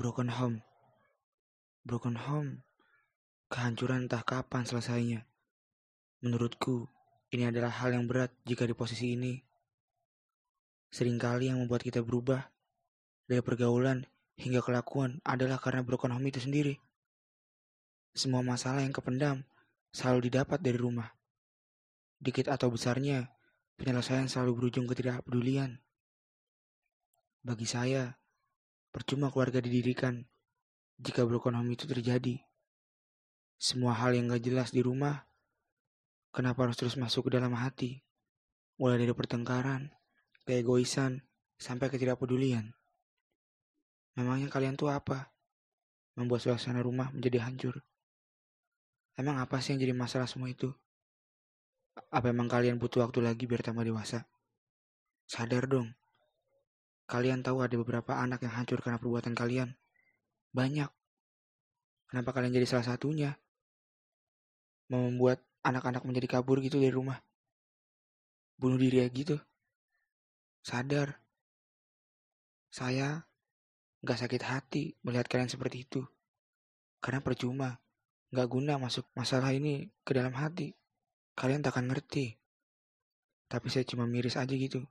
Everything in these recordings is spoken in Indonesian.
Broken home. Broken home. Kehancuran entah kapan selesainya. Menurutku, ini adalah hal yang berat jika di posisi ini. Seringkali yang membuat kita berubah dari pergaulan hingga kelakuan adalah karena broken home itu sendiri. Semua masalah yang kependam selalu didapat dari rumah. Dikit atau besarnya, penyelesaian selalu berujung ketidakpedulian. Bagi saya, percuma keluarga didirikan jika broken home itu terjadi. Semua hal yang gak jelas di rumah, kenapa harus terus masuk ke dalam hati? Mulai dari pertengkaran, keegoisan, sampai ketidakpedulian. Memangnya kalian tuh apa? Membuat suasana rumah menjadi hancur. Emang apa sih yang jadi masalah semua itu? Apa emang kalian butuh waktu lagi biar tambah dewasa? Sadar dong. Kalian tahu ada beberapa anak yang hancur karena perbuatan kalian. Banyak. Kenapa kalian jadi salah satunya? Membuat anak-anak menjadi kabur gitu dari rumah. Bunuh diri ya gitu. Sadar. Saya gak sakit hati melihat kalian seperti itu. Karena percuma. Gak guna masuk masalah ini ke dalam hati. Kalian tak akan ngerti. Tapi saya cuma miris aja gitu.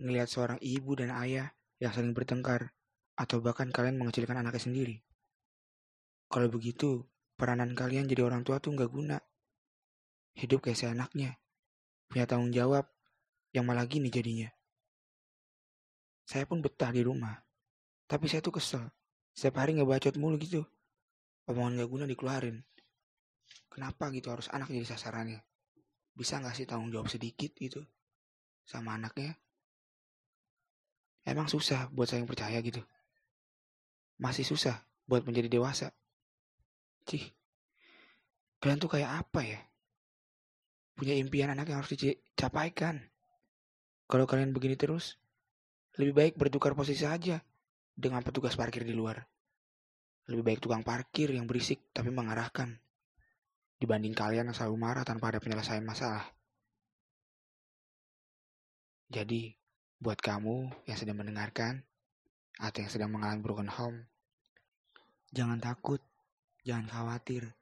Ngelihat seorang ibu dan ayah yang saling bertengkar. Atau bahkan kalian mengecilkan anaknya sendiri. Kalau begitu, peranan kalian jadi orang tua tuh gak guna. Hidup kayak seenaknya. Punya tanggung jawab yang malah gini jadinya. Saya pun betah di rumah. Tapi saya tuh kesel. Setiap hari ngebacot mulu gitu omongan gak guna dikeluarin. Kenapa gitu harus anak jadi sasarannya? Bisa gak sih tanggung jawab sedikit gitu sama anaknya? Emang susah buat saya yang percaya gitu. Masih susah buat menjadi dewasa. Cih, kalian tuh kayak apa ya? Punya impian anak yang harus dicapaikan. Kalau kalian begini terus, lebih baik bertukar posisi saja dengan petugas parkir di luar. Lebih baik tukang parkir yang berisik tapi mengarahkan. Dibanding kalian yang selalu marah tanpa ada penyelesaian masalah. Jadi, buat kamu yang sedang mendengarkan, atau yang sedang mengalami broken home, jangan takut, jangan khawatir.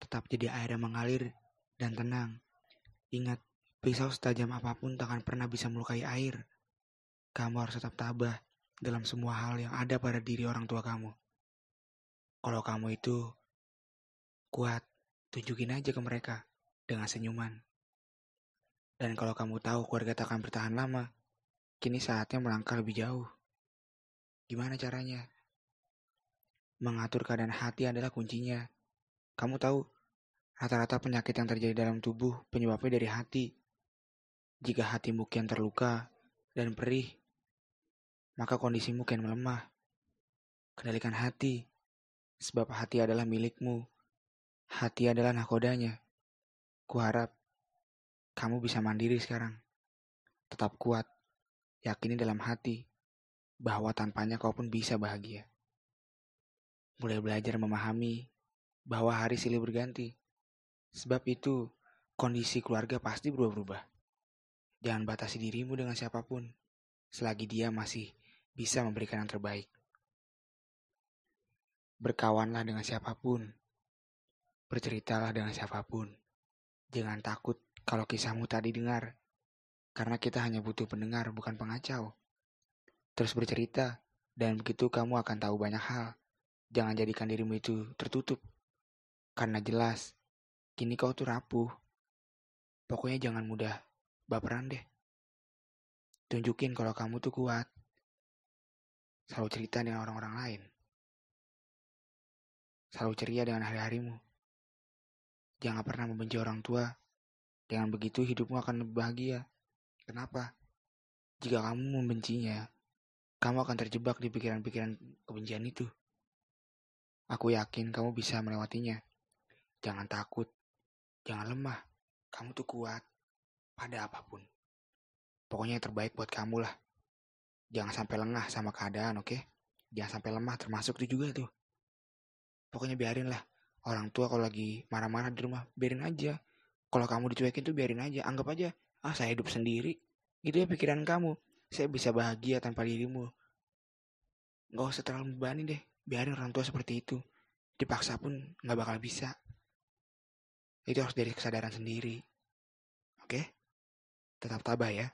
Tetap jadi air yang mengalir dan tenang. Ingat, pisau setajam apa pun tak akan pernah bisa melukai air. Kamu harus tetap tabah dalam semua hal yang ada pada diri orang tua kamu. Kalau kamu itu kuat, tunjukin aja ke mereka dengan senyuman. Dan kalau kamu tahu keluarga tak akan bertahan lama, kini saatnya melangkah lebih jauh. Gimana caranya? Mengatur keadaan hati adalah kuncinya. Kamu tahu, rata-rata penyakit yang terjadi dalam tubuh penyebabnya dari hati. Jika hatimu kian terluka dan perih, maka kondisimu kian melemah. Kendalikan hati, Sebab hati adalah milikmu. Hati adalah nakodanya. Kuharap kamu bisa mandiri sekarang. Tetap kuat. Yakini dalam hati bahwa tanpanya kau pun bisa bahagia. Mulai belajar memahami bahwa hari silih berganti. Sebab itu, kondisi keluarga pasti berubah-ubah. Jangan batasi dirimu dengan siapa pun, selagi dia masih bisa memberikan yang terbaik. Berkawanlah dengan siapa pun. Berceritalah dengan siapa pun. Jangan takut kalau kisahmu tadi dengar. Karena kita hanya butuh pendengar, bukan pengacau. Terus bercerita, dan begitu kamu akan tahu banyak hal. Jangan jadikan dirimu itu tertutup. Karena jelas, kini kau tuh rapuh. Pokoknya jangan mudah baperan deh. Tunjukin kalau kamu tuh kuat. Selalu cerita dengan orang-orang lain selalu ceria dengan hari-harimu. Jangan pernah membenci orang tua. Dengan begitu hidupmu akan bahagia. Kenapa? Jika kamu membencinya, kamu akan terjebak di pikiran-pikiran kebencian itu. Aku yakin kamu bisa melewatinya. Jangan takut, jangan lemah. Kamu tuh kuat pada apa pun. Pokoknya yang terbaik buat kamu lah. Jangan sampai lengah sama keadaan, oke? Okay? Jangan sampai lemah termasuk itu juga tuh pokoknya biarin lah orang tua kalau lagi marah-marah di rumah biarin aja kalau kamu dicuekin tuh biarin aja anggap aja ah saya hidup sendiri gitu ya pikiran kamu saya bisa bahagia tanpa dirimu Gak usah terlalu membebani deh biarin orang tua seperti itu. Dipaksa pun nggak bakal bisa. Itu harus dari kesadaran sendiri. Oke? Tetap tabah ya.